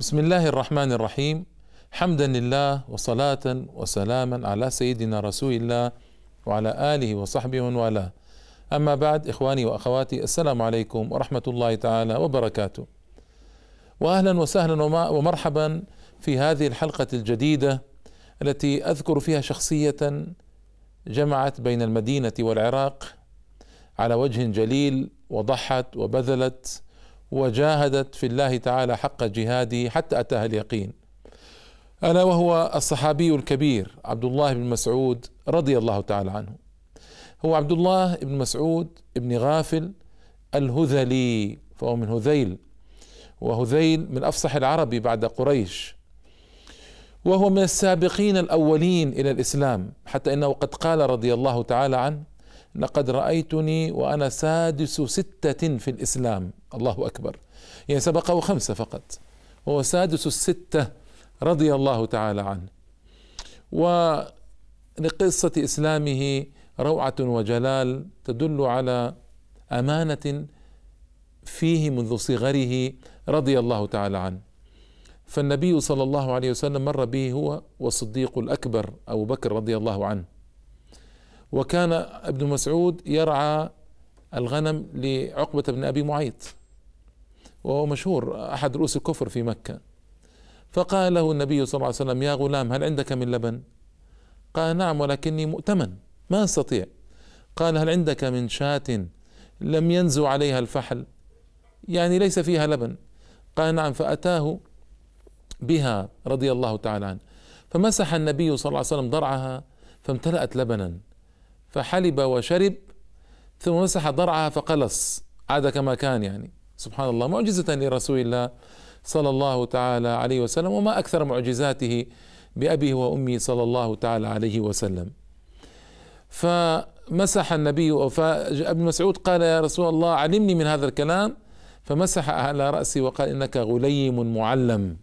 بسم الله الرحمن الرحيم حمدا لله وصلاة وسلاما على سيدنا رسول الله وعلى آله وصحبه ومن والاه أما بعد إخواني وأخواتي السلام عليكم ورحمة الله تعالى وبركاته وأهلا وسهلا ومرحبا في هذه الحلقة الجديدة التي أذكر فيها شخصية جمعت بين المدينة والعراق على وجه جليل وضحت وبذلت وجاهدت في الله تعالى حق جهاده حتى أتاها اليقين. ألا وهو الصحابي الكبير عبد الله بن مسعود رضي الله تعالى عنه. هو عبد الله بن مسعود بن غافل الهذلي فهو من هذيل وهذيل من أفصح العرب بعد قريش. وهو من السابقين الأولين إلى الإسلام حتى إنه قد قال رضي الله تعالى عنه لقد رأيتني وأنا سادس ستة في الإسلام. الله أكبر. يعني سبقه خمسة فقط. وهو سادس الستة رضي الله تعالى عنه. ولقصة إسلامه روعة وجلال تدل على أمانة فيه منذ صغره رضي الله تعالى عنه. فالنبي صلى الله عليه وسلم مر به هو والصديق الأكبر أبو بكر رضي الله عنه. وكان ابن مسعود يرعى الغنم لعقبة بن أبي معيط وهو مشهور أحد رؤوس الكفر في مكة. فقال له النبي صلى الله عليه وسلم يا غلام هل عندك من لبن؟ قال نعم ولكني مؤتمن ما أستطيع. قال هل عندك من شاة لم ينزو عليها الفحل؟ يعني ليس فيها لبن. قال نعم فأتاه بها رضي الله تعالى عنه. فمسح النبي صلى الله عليه وسلم ضرعها فامتلأت لبنا. فحلب وشرب ثم مسح ضرعها فقلص. عاد كما كان يعني. سبحان الله معجزة لرسول الله صلى الله تعالى عليه وسلم وما أكثر معجزاته بأبيه وأمي صلى الله تعالى عليه وسلم. فمسح النبي فابن مسعود قال يا رسول الله علمني من هذا الكلام. فمسح على رأسي وقال إنك غليم معلم.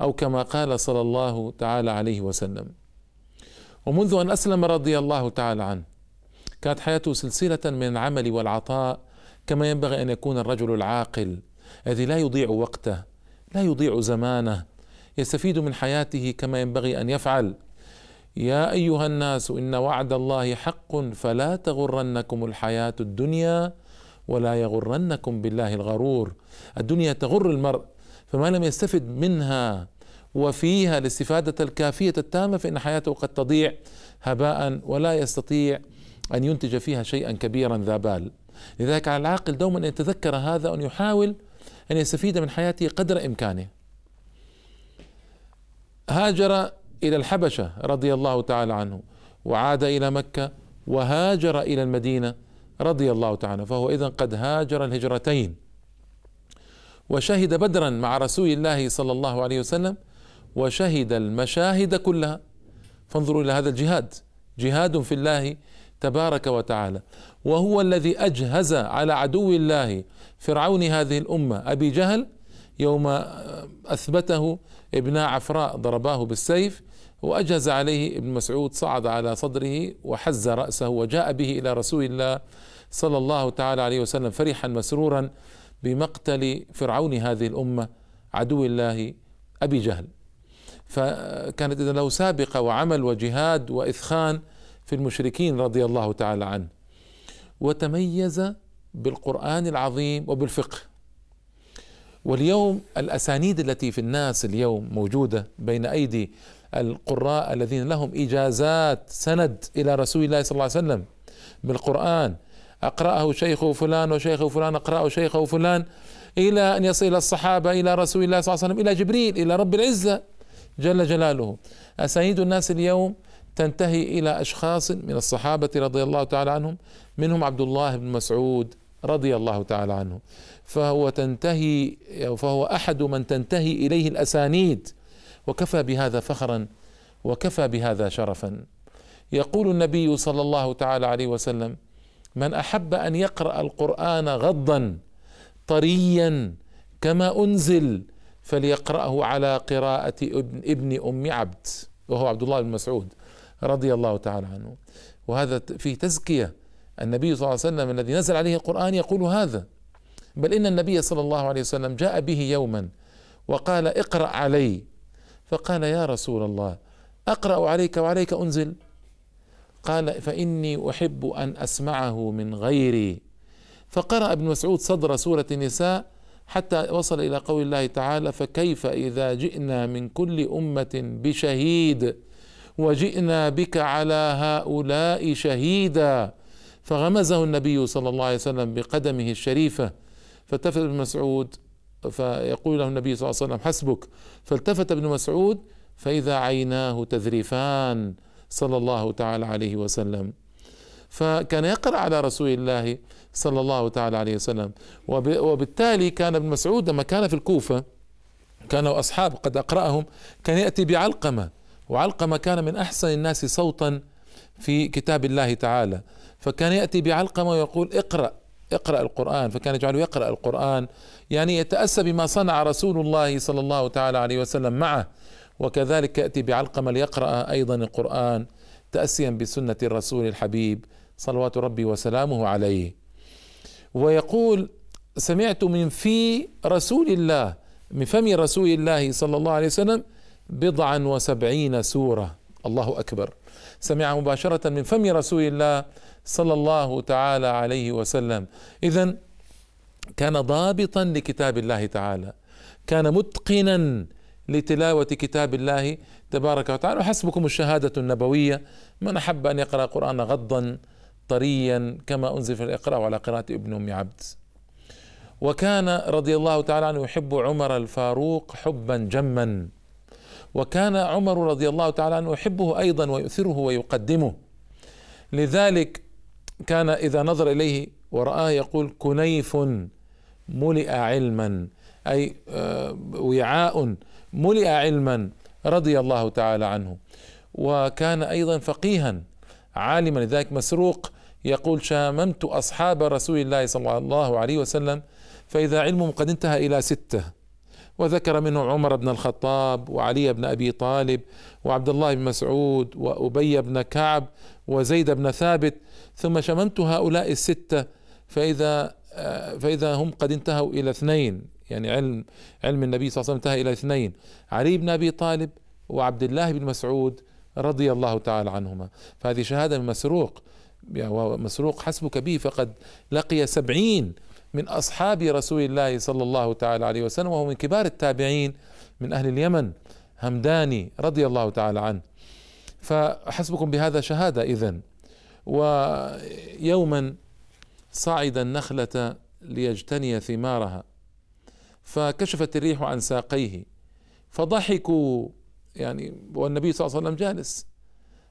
أو كما قال صلى الله تعالى عليه وسلم. ومنذ أن أسلم رضي الله تعالى عنه كانت حياته سلسلة من العمل والعطاء كما ينبغي أن يكون الرجل العاقل الذي لا يضيع وقته لا يضيع زمانه يستفيد من حياته كما ينبغي أن يفعل. يا أيها الناس إن وعد الله حق فلا تغرنكم الحياة الدنيا ولا يغرنكم بالله الغرور. الدنيا تغر المرء فما لم يستفد منها وفيها الاستفادة الكافية التامة فإن حياته قد تضيع هباء ولا يستطيع أن ينتج فيها شيئا كبيرا ذا بال. لذلك على العاقل دوما أن يتذكر هذا وأن يحاول أن يستفيد من حياته قدر إمكانه. هاجر إلى الحبشة رضي الله تعالى عنه وعاد إلى مكة وهاجر إلى المدينة رضي الله تعالى فهو إذا قد هاجر الهجرتين. وشهد بدرا مع رسول الله صلى الله عليه وسلم وشهد المشاهد كلها. فانظروا إلى هذا الجهاد. جهاد في الله تبارك وتعالى. وهو الذي أجهز على عدو الله فرعون هذه الأمة. أبي جهل يوم أثبته ابن عفراء ضرباه بالسيف وأجهز عليه ابن مسعود صعد على صدره وحز رأسه وجاء به إلى رسول الله صلى الله تعالى عليه وسلم فرحا مسرورا بمقتل فرعون هذه الأمة عدو الله أبي جهل. فكانت إذا له سابقة وعمل وجهاد وإثخان في المشركين رضي الله تعالى عنه. وتميز بالقرآن العظيم وبالفقه. واليوم الأسانيد التي في الناس اليوم موجودة بين أيدي القراء الذين لهم إجازات سند إلى رسول الله صلى الله عليه وسلم بالقرآن. أقرأه شيخه فلان وشيخه فلان أقرأه شيخه فلان إلى أن يصل الصحابة إلى رسول الله صلى الله عليه وسلم إلى جبريل إلى رب العزة. جل جلاله. أسانيد الناس اليوم تنتهي إلى أشخاص من الصحابة رضي الله تعالى عنهم منهم عبد الله بن مسعود رضي الله تعالى عنه. فهو تنتهي فهو أحد من تنتهي إليه الأسانيد. وكفى بهذا فخرا وكفى بهذا شرفا. يقول النبي صلى الله تعالى عليه وسلم من أحب أن يقرأ القرآن غضا طريا كما أنزل فليقرأه على قراءة ابن, ابن أم عبد وهو عبد الله بن مسعود رضي الله تعالى عنه. وهذا فيه تزكية. النبي صلى الله عليه وسلم الذي نزل عليه القرآن يقول هذا. بل إن النبي صلى الله عليه وسلم جاء به يوما وقال اقرأ علي. فقال يا رسول الله أقرأ عليك وعليك أنزل. قال فإني أحب أن أسمعه من غيري. فقرأ ابن مسعود صدر سورة النساء حتى وصل إلى قول الله تعالى فكيف إذا جئنا من كل أمة بشهيد وجئنا بك على هؤلاء شهيدا. فغمزه النبي صلى الله عليه وسلم بقدمه الشريفة. فالتفت ابن مسعود فيقول له النبي صلى الله عليه وسلم حسبك. فالتفت ابن مسعود فإذا عيناه تذرفان. صلى الله تعالى عليه وسلم. فكان يقرأ على رسول الله صلى الله تعالى عليه وسلم. وبالتالي كان ابن مسعود لما كان في الكوفة كانوا أصحاب قد أقرأهم كان يأتي بعلقمة. وعلقمة كان من أحسن الناس صوتا في كتاب الله تعالى. فكان يأتي بعلقمة ويقول اقرأ اقرأ القرآن. فكان يجعله يقرأ القرآن. يعني يتأسى بما صنع رسول الله صلى الله تعالى عليه وسلم معه. وكذلك يأتي بعلقمة ليقرأ أيضا القرآن تأسيا بسنة الرسول الحبيب. صلوات ربي وسلامه عليه. ويقول سمعت من في رسول الله من فم رسول الله صلى الله عليه وسلم بضعا وسبعين سورة. الله أكبر. سمع مباشرة من فم رسول الله صلى الله تعالى عليه وسلم. إذا كان ضابطا لكتاب الله تعالى. كان متقنا لتلاوة كتاب الله تبارك وتعالى. وحسبكم الشهادة النبوية من أحب أن يقرأ القرآن غضا طريا كما أنزل في الإقراء على قراءة ابن أم عبد. وكان رضي الله تعالى عنه يحب عمر الفاروق حبا جما. وكان عمر رضي الله تعالى عنه يحبه أيضا ويؤثره ويقدمه. لذلك كان إذا نظر إليه ورآه يقول كنيف ملئ علما أي آه، وعاء ملئ علما رضي الله تعالى عنه. وكان أيضا فقيها عالما لذلك مسروق يقول شاممت أصحاب رسول الله صلى الله عليه وسلم فإذا علمهم قد انتهى إلى ستة. وذكر منهم عمر بن الخطاب وعلي بن أبي طالب وعبد الله بن مسعود وأبي بن كعب وزيد بن ثابت. ثم شممت هؤلاء الستة فإذا فإذا هم قد انتهوا إلى اثنين. يعني علم علم النبي صلى الله عليه وسلم انتهى إلى اثنين. علي بن أبي طالب وعبد الله بن مسعود رضي الله تعالى عنهما. فهذه شهادة من مسروق. ومسروق حسبك به فقد لقي سبعين من أصحاب رسول الله صلى الله تعالى عليه وسلم وهو من كبار التابعين من أهل اليمن همداني رضي الله تعالى عنه. فحسبكم بهذا شهادة إذن. ويوما صعد النخلة ليجتني ثمارها فكشفت الريح عن ساقيه فضحكوا يعني والنبي صلى الله عليه وسلم جالس.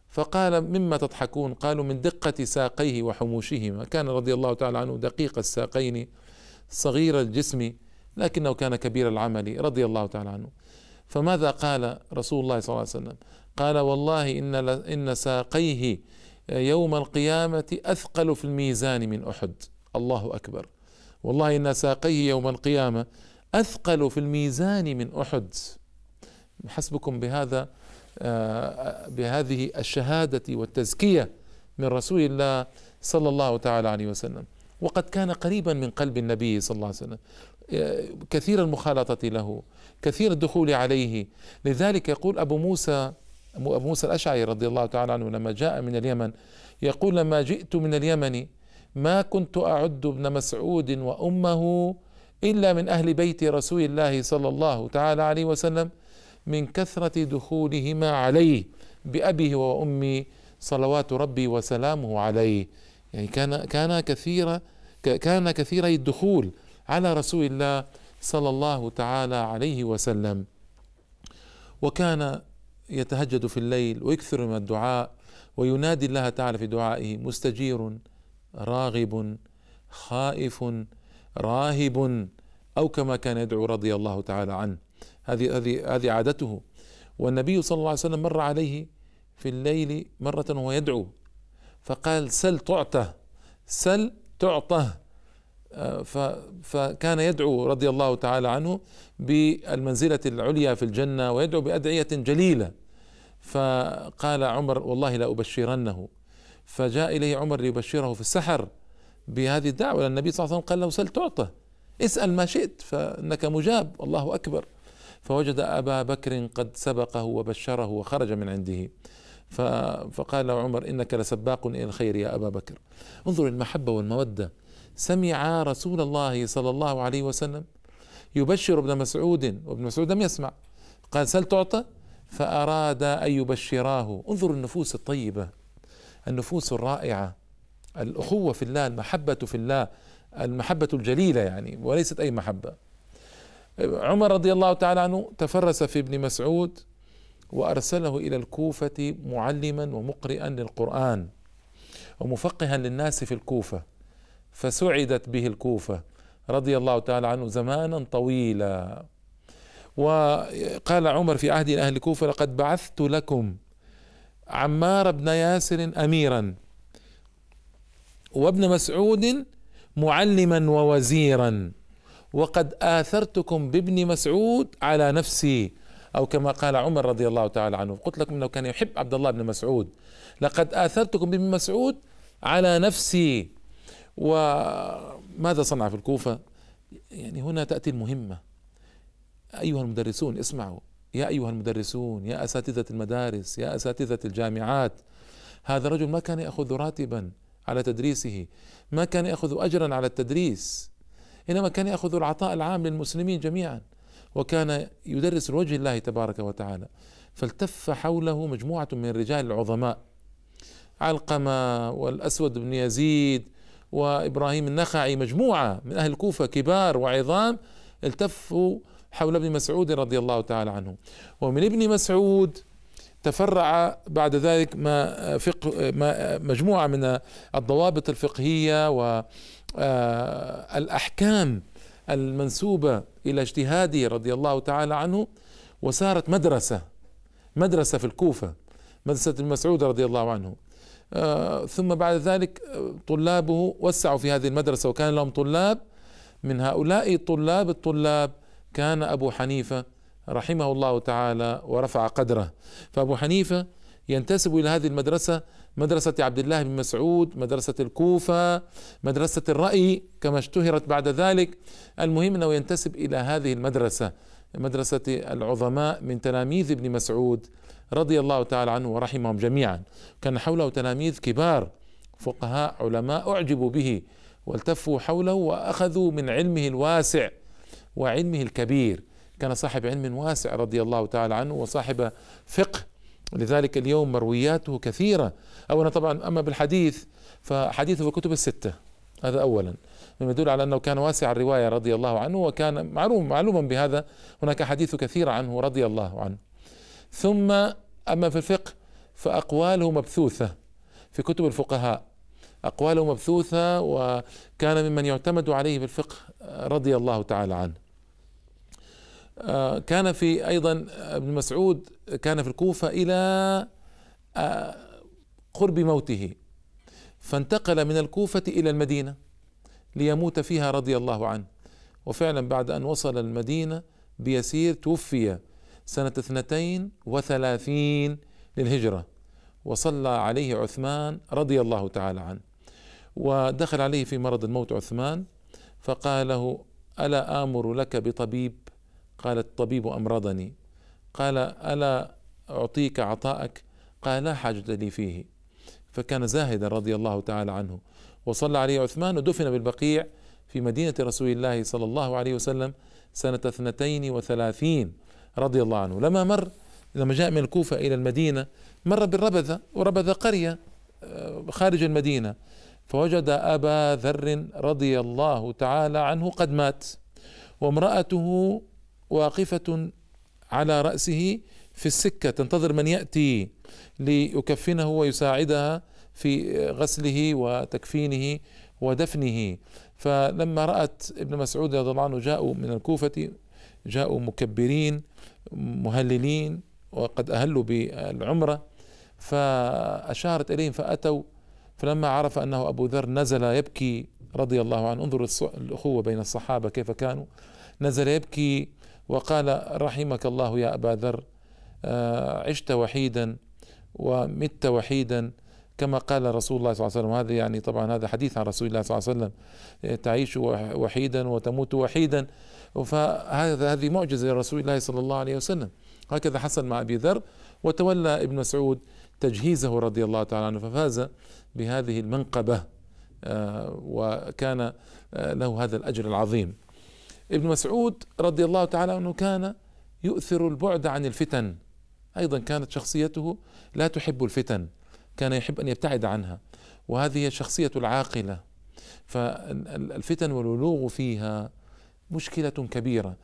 فقال مما تضحكون؟ قالوا من دقة ساقيه وحموشهما. كان رضي الله تعالى عنه دقيق الساقين صغير الجسم لكنه كان كبير العمل رضي الله تعالى عنه. فماذا قال رسول الله صلى الله عليه وسلم؟ قال والله إن, إن ساقيه يوم القيامة أثقل في الميزان من أحد. الله أكبر. والله إن ساقيه يوم القيامة أثقل في الميزان من أحد. حسبكم بهذا آه، بهذه الشهادة والتزكية من رسول الله صلى الله تعالى عليه وسلم. وقد كان قريبا من قلب النبي صلى الله عليه وسلم. آه، كثير المخالطة له كثير الدخول عليه. لذلك يقول أبو موسى أبو موسى الأشعري رضي الله تعالى عنه لما جاء من اليمن يقول لما جئت من اليمن ما كنت أعد ابن مسعود وأمه إلا من أهل بيت رسول الله صلى الله تعالى عليه وسلم من كثرة دخولهما عليه بأبيه وأمي صلوات ربي وسلامه عليه. يعني كان كان كثير كان كثيري الدخول على رسول الله صلى الله تعالى عليه وسلم. وكان يتهجد في الليل ويكثر من الدعاء وينادي الله تعالى في دعائه مستجير راغب خائف راهب أو كما كان يدعو رضي الله تعالى عنه. هذه هذه هذه عادته. والنبي صلى الله عليه وسلم مر عليه في الليل مرة وهو يدعو فقال سل تعطى سل تعطى آه، فكان يدعو رضي الله تعالى عنه بالمنزلة العليا في الجنة ويدعو بأدعية جليلة. فقال عمر والله لا أبشرنه. فجاء إليه عمر ليبشره في السحر بهذه الدعوة النبي صلى الله عليه وسلم قال له سل تعطى اسأل ما شئت فإنك مجاب الله أكبر. فوجد أبا بكر قد سبقه وبشره وخرج من عنده. فقال له عمر إنك لسباق إلى الخير يا أبا بكر. انظر المحبة والمودة. سمع رسول الله صلى الله عليه وسلم يبشر ابن مسعود وابن مسعود لم يسمع. قال سل تعطى؟ فأراد أن يبشراه. انظر النفوس الطيبة النفوس الرائعة الأخوة في الله المحبة في الله المحبة الجليلة يعني وليست أي محبة. عمر رضي الله تعالى عنه تفرس في ابن مسعود وأرسله إلى الكوفة معلما ومقرئا للقرآن ومفقها للناس في الكوفة فسعدت به الكوفة رضي الله تعالى عنه زمانا طويلا. وقال عمر في عهد أهل الكوفة لقد بعثت لكم عمار بن ياسر أميرا وابن مسعود معلما ووزيرا. وقد آثرتكم بابن مسعود على نفسي. أو كما قال عمر رضي الله تعالى عنه قلت لكم أنه كان يحب عبد الله بن مسعود. لقد آثرتكم بابن مسعود على نفسي. وماذا صنع في الكوفة؟ يعني هنا تأتي المهمة. أيها المدرسون اسمعوا. يا أيها المدرسون يا أساتذة المدارس يا أساتذة الجامعات. هذا الرجل ما كان يأخذ راتبا على تدريسه ما كان يأخذ أجرا على التدريس. إنما كان يأخذ العطاء العام للمسلمين جميعا وكان يدرس لوجه الله تبارك وتعالى. فالتف حوله مجموعة من الرجال العظماء علقمة والأسود بن يزيد وإبراهيم النخعي مجموعة من أهل الكوفة كبار وعظام التفوا حول ابن مسعود رضي الله تعالى عنه. ومن ابن مسعود تفرع بعد ذلك ما فقه ما مجموعة من الضوابط الفقهية والأحكام المنسوبة إلى اجتهاده رضي الله تعالى عنه وصارت مدرسة مدرسة في الكوفة مدرسة ابن مسعود رضي الله عنه. آه ثم بعد ذلك طلابه وسعوا في هذه المدرسة وكان لهم طلاب. من هؤلاء طلاب الطلاب كان أبو حنيفة رحمه الله تعالى ورفع قدره. فأبو حنيفة ينتسب إلى هذه المدرسة مدرسة عبد الله بن مسعود مدرسة الكوفة مدرسة الرأي كما اشتهرت بعد ذلك. المهم أنه ينتسب إلى هذه المدرسة مدرسة العظماء من تلاميذ ابن مسعود رضي الله تعالى عنه ورحمهم جميعا. كان حوله تلاميذ كبار فقهاء علماء أعجبوا به والتفوا حوله وأخذوا من علمه الواسع وعلمه الكبير. كان صاحب علم واسع رضي الله تعالى عنه وصاحب فقه. لذلك اليوم مروياته كثيرة أولا طبعا أما بالحديث فحديثه في الكتب الستة. هذا أولا. مما يدل على أنه كان واسع الرواية رضي الله عنه وكان معلوم معلوما بهذا هناك حديث كثير عنه رضي الله عنه. ثم أما في الفقه فأقواله مبثوثة في كتب الفقهاء. أقواله مبثوثة وكان ممن يعتمد عليه في الفقه رضي الله تعالى عنه. آه، كان في أيضا ابن مسعود كان في الكوفة إلى آه، قرب موته فانتقل من الكوفة إلى المدينة ليموت فيها رضي الله عنه. وفعلا بعد أن وصل المدينة بيسير توفي سنة اثنتين وثلاثين للهجرة وصلى عليه عثمان رضي الله تعالى عنه. ودخل عليه في مرض الموت عثمان فقال له ألا آمر لك بطبيب؟ قال الطبيب أمرضني. قال ألا أعطيك عطاءك؟ قال لا حاجة لي فيه. فكان زاهدا رضي الله تعالى عنه. وصلى عليه عثمان ودفن بالبقيع في مدينة رسول الله صلى الله عليه وسلم سنة اثنتين وثلاثين رضي الله عنه. لما مر لما جاء من الكوفة إلى المدينة مر بالربذة وربذة قرية آه، خارج المدينة. فوجد أبا ذر رضي الله تعالى عنه قد مات. وامرأته واقفة على رأسه في السكة تنتظر من يأتي ليكفنه ويساعدها في غسله وتكفينه ودفنه. فلما رأت ابن مسعود رضي الله عنه جاءوا من الكوفة جاءوا مكبرين مهللين وقد أهلوا بالعمرة فأشارت إليهم فأتوا. فلما عرف أنه أبو ذر نزل يبكي رضي الله عنه انظر الأخوة بين الصحابة كيف كانوا. نزل يبكي وقال رحمك الله يا أبا ذر. عشت وحيدا ومت وحيدا كما قال رسول الله صلى الله عليه وسلم. هذا يعني طبعا هذا حديث عن رسول الله صلى الله عليه وسلم. تعيش وحيدا وتموت وحيدا. فهذا هذه معجزة لرسول الله صلى الله عليه وسلم. هكذا حصل مع أبي ذر وتولى ابن مسعود تجهيزه رضي الله تعالى عنه ففاز بهذه المنقبة آه، وكان آه، له هذا الأجر العظيم. ابن مسعود رضي الله تعالى عنه كان يؤثر البعد عن الفتن. أيضا كانت شخصيته لا تحب الفتن كان يحب أن يبتعد عنها وهذه شخصية العاقلة. فالفتن والولوغ فيها مشكلة كبيرة.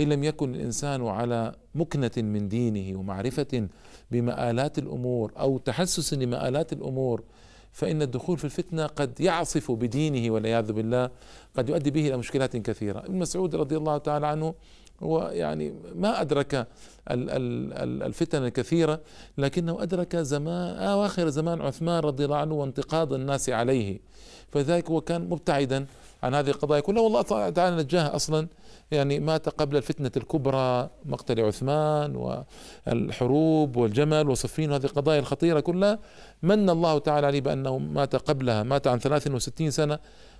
إن لم يكن الإنسان على مكنة من دينه ومعرفة بمآلات الأمور أو تحسس لمآلات الأمور فإن الدخول في الفتنة قد يعصف بدينه والعياذ بالله قد يؤدي به إلى مشكلات كثيرة. ابن مسعود رضي الله تعالى عنه هو يعني ما أدرك الفتن الكثيرة لكنه أدرك زمان أواخر زمان عثمان رضي الله عنه وانتقاض الناس عليه. فلذلك هو كان مبتعدا عن هذه القضايا. كلها والله تعالى نجاه أصلا. يعني مات قبل الفتنة الكبرى مقتل عثمان والحروب والجمل وصفين هذه القضايا الخطيرة كلها. من الله تعالى عليه بأنه مات قبلها مات عن 63 سنة.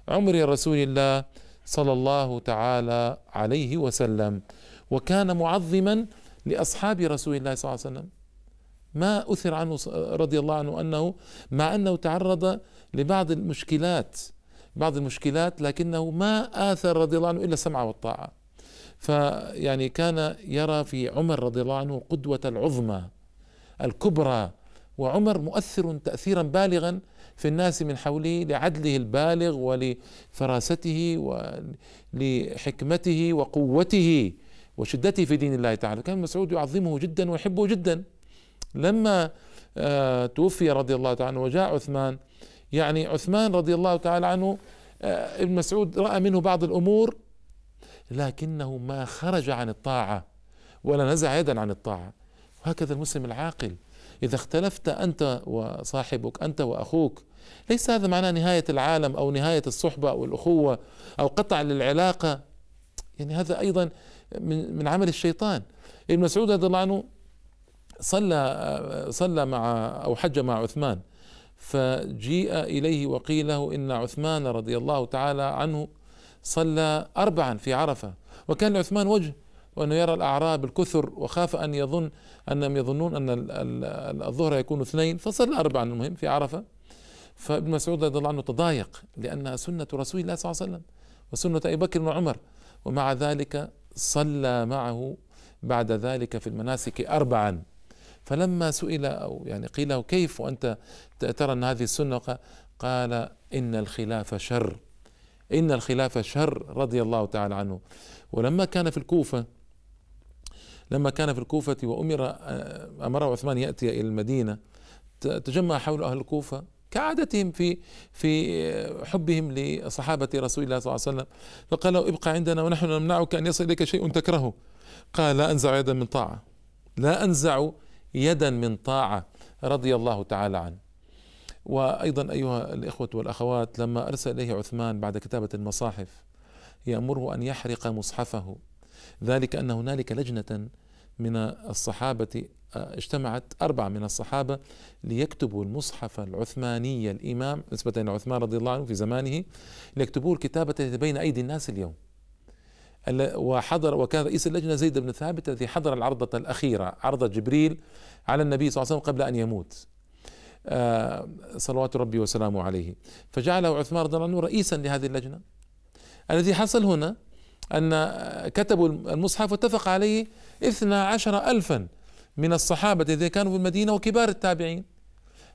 عمر رسول الله صلى الله تعالى عليه وسلم. وكان معظما لأصحاب رسول الله صلى الله عليه وسلم. ما أثر عنه رضي الله عنه أنه مع أنه تعرض لبعض المشكلات بعض المشكلات لكنه ما آثر رضي الله عنه إلا السمع والطاعة. فيعني كان يرى في عمر رضي الله عنه قدوة العظمى الكبرى وعمر مؤثر تأثيرا بالغا في الناس من حوله لعدله البالغ ولفراسته ولحكمته وقوته وشدته في دين الله تعالى. كان مسعود يعظمه جدا ويحبه جدا. لما آه، توفي رضي الله تعالى عنه وجاء عثمان يعني عثمان رضي الله تعالى عنه آه، ابن مسعود رأى منه بعض الأمور لكنه ما خرج عن الطاعة ولا نزع يدا عن الطاعة. وهكذا المسلم العاقل. إذا اختلفت أنت وصاحبك أنت وأخوك ليس هذا معناه نهاية العالم أو نهاية الصحبة أو الأخوة أو قطع للعلاقة؟ يعني هذا أيضا من من عمل الشيطان. ابن مسعود رضي الله عنه صلى صلى مع أو حج مع عثمان فجيء إليه وقيل له إن عثمان رضي الله تعالى عنه صلى أربعا في عرفة وكان لعثمان وجه وأنه يرى الأعراب الكثر وخاف أن يظن أنهم يظنون أن الظهر يكون اثنين فصلى أربعا المهم في عرفة. فابن مسعود رضي الله عنه تضايق لأنها سنة رسول الله صلى الله عليه وسلم وسنة أبي بكر وعمر ومع ذلك صلى معه بعد ذلك في المناسك أربعا. فلما سئل أو يعني قيل له كيف وأنت ترى أن هذه السنة؟ قال إن الخلاف شر. إن الخلاف شر رضي الله تعالى عنه. ولما كان في الكوفة لما كان في الكوفة وأمر أمره عثمان يأتي إلى المدينة تجمع حول أهل الكوفة كعادتهم في في حبهم لصحابة رسول الله صلى الله عليه وسلم. فقال له ابقى عندنا ونحن نمنعك أن يصل إليك شيء تكرهه. قال لا أنزع يدا من طاعة. لا أنزع يدا من طاعة رضي الله تعالى عنه. وأيضا أيها الإخوة والأخوات لما أرسل إليه عثمان بعد كتابة المصاحف يأمره أن يحرق مصحفه. ذلك أن هنالك لجنة من الصحابة اجتمعت أربعة من الصحابة ليكتبوا المصحف العثماني الإمام نسبة إلى عثمان رضي الله عنه في زمانه ليكتبوه الكتابة التي بين أيدي الناس اليوم. وحضر وكان رئيس اللجنة زيد بن ثابت الذي حضر العرضة الأخيرة عرضة جبريل على النبي صلى الله عليه وسلم قبل أن يموت. آه، صلوات ربي وسلامه عليه. فجعله عثمان رضي الله عنه رئيسا لهذه اللجنة. الذي حصل هنا أن كتبوا المصحف واتفق عليه اثنا عشر ألفا من الصحابة الذين كانوا في المدينة وكبار التابعين.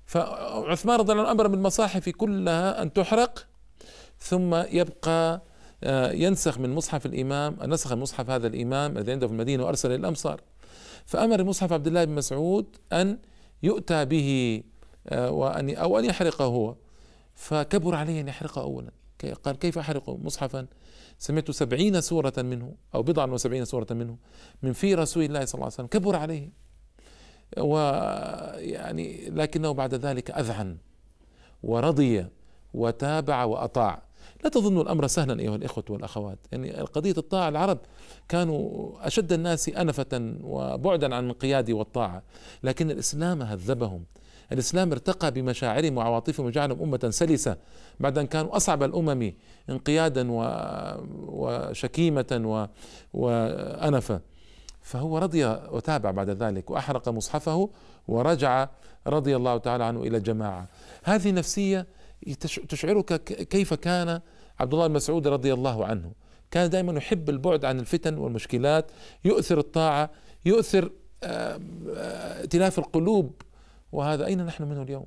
فعثمان رضي الله عنه أمر بالمصاحف كلها أن تحرق ثم يبقى آه، ينسخ من مصحف الإمام نسخ مصحف هذا الإمام الذي عنده في المدينة وأرسل إلى الأمصار. فأمر مصحف عبد الله بن مسعود أن يؤتى به آه، وأن أو أن يحرقه هو. فكبر عليه أن يحرقه أولا. قال كيف أحرق مصحفا؟ سمعت سبعين سورة منه أو بضعا وسبعين سورة منه من في رسول الله صلى الله عليه وسلم كبر عليه. ويعني لكنه بعد ذلك أذعن ورضي وتابع وأطاع. لا تظنوا الأمر سهلا أيها الإخوة والأخوات. يعني قضية الطاعة العرب كانوا أشد الناس أنفة وبعدا عن القياد والطاعة لكن الإسلام هذبهم. الإسلام ارتقى بمشاعرهم وعواطفهم وجعلهم أمة سلسة بعد أن كانوا أصعب الأمم انقيادا وشكيمة وأنفة فهو رضي وتابع بعد ذلك وأحرق مصحفه ورجع رضي الله تعالى عنه إلى الجماعة. هذه نفسية تشعرك كيف كان عبد الله بن مسعود رضي الله عنه. كان دائما يحب البعد عن الفتن والمشكلات يؤثر الطاعة يؤثر ائتلاف القلوب وهذا أين نحن منه اليوم؟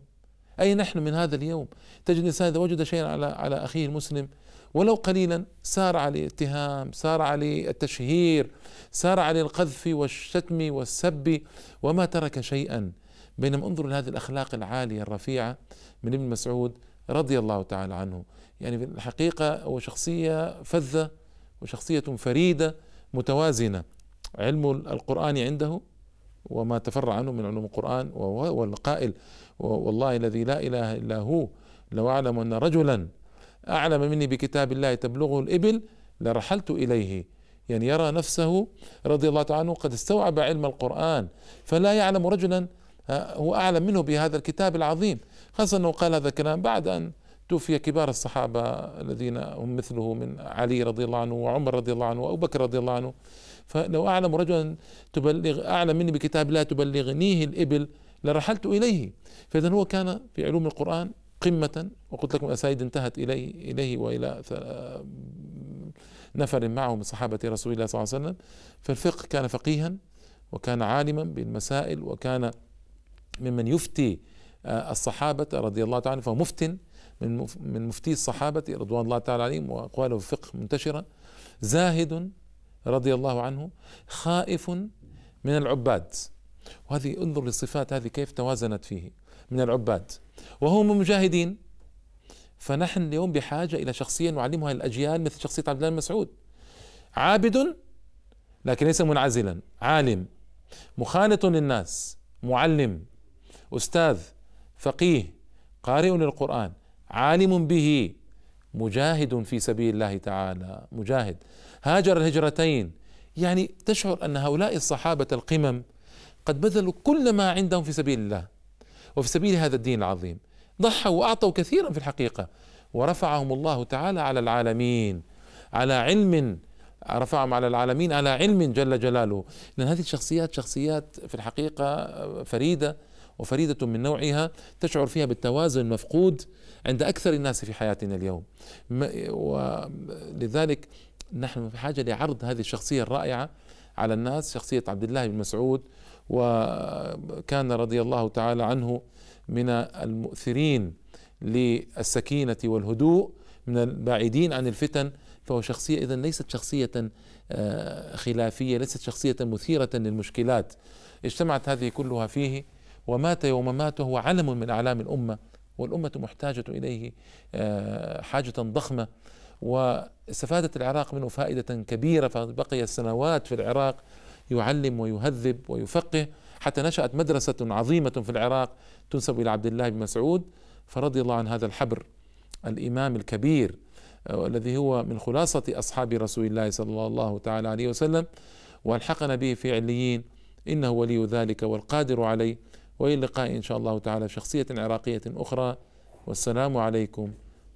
أين نحن من هذا اليوم؟ تجد الإنسان إذا وجد شيئا على على أخيه المسلم. ولو قليلا سار عليه الاتهام سار عليه التشهير سار عليه القذف والشتم والسب وما ترك شيئا. بينما انظروا لهذه الأخلاق العالية الرفيعة من ابن مسعود رضي الله تعالى عنه. يعني في الحقيقة هو شخصية فذة وشخصية فريدة متوازنة. علم القرآن عنده وما تفرع عنه من علوم القرآن وهو القائل والله الذي لا إله إلا هو لو أعلم أن رجلا أعلم مني بكتاب الله تبلغه الإبل لرحلت إليه. يعني يرى نفسه رضي الله تعالى عنه قد استوعب علم القرآن فلا يعلم رجلا آه، هو أعلم منه بهذا الكتاب العظيم. خاصة أنه قال هذا الكلام بعد أن توفي كبار الصحابة الذين هم مثله من علي رضي الله عنه وعمر رضي الله عنه وأبو بكر رضي الله عنه. فلو أعلم رجلا تبلغ أعلم مني بكتاب لا تبلغنيه الإبل لرحلت إليه. فإذا هو كان في علوم القرآن قمة وقلت لكم الأسانيد انتهت إليه إليه وإلى نفر معه من صحابة رسول الله صلى الله عليه وسلم. فالفقه كان فقيها وكان عالما بالمسائل وكان ممن يفتي آه، الصحابة رضي الله تعالى فهو مفتن من مفتي الصحابة رضوان الله تعالى عليهم وأقواله في الفقه منتشرة زاهد رضي الله عنه خائف من العباد. وهذه انظر للصفات هذه كيف توازنت فيه من العباد. وهو من المجاهدين فنحن اليوم بحاجة إلى شخصية نعلمها الأجيال مثل شخصية عبد الله مسعود. عابد لكن ليس منعزلا عالم مخالط للناس معلم أستاذ فقيه قارئ للقرآن عالم به مجاهد في سبيل الله تعالى مجاهد. هاجر الهجرتين. يعني تشعر أن هؤلاء الصحابة القمم قد بذلوا كل ما عندهم في سبيل الله وفي سبيل هذا الدين العظيم. ضحوا وأعطوا كثيرا في الحقيقة ورفعهم الله تعالى على العالمين على علم رفعهم على العالمين على علم جل جلاله. لأن هذه الشخصيات شخصيات في الحقيقة فريدة وفريدة من نوعها تشعر فيها بالتوازن المفقود عند أكثر الناس في حياتنا اليوم. ولذلك نحن في حاجة لعرض هذه الشخصية الرائعة على الناس شخصية عبد الله بن مسعود وكان رضي الله تعالى عنه من المؤثرين للسكينة والهدوء من البعيدين عن الفتن. فهو شخصية اذا ليست شخصية آه، خلافية ليست شخصية مثيرة للمشكلات. اجتمعت هذه كلها فيه ومات يوم مات وهو علم من أعلام الأمة والأمة محتاجة إليه آه، حاجة ضخمة. واستفادت العراق منه فائدة كبيرة فبقي سنوات في العراق يعلم ويهذب ويفقه. حتى نشأت مدرسة عظيمة في العراق تنسب إلى عبد الله بن مسعود فرضي الله عن هذا الحبر الإمام الكبير آه، الذي هو من خلاصة أصحاب رسول الله صلى الله تعالى عليه وسلم وألحقنا به في عليين. إنه ولي ذلك والقادر عليه. وإلى اللقاء إن شاء الله تعالى شخصية عراقية أخرى. والسلام عليكم.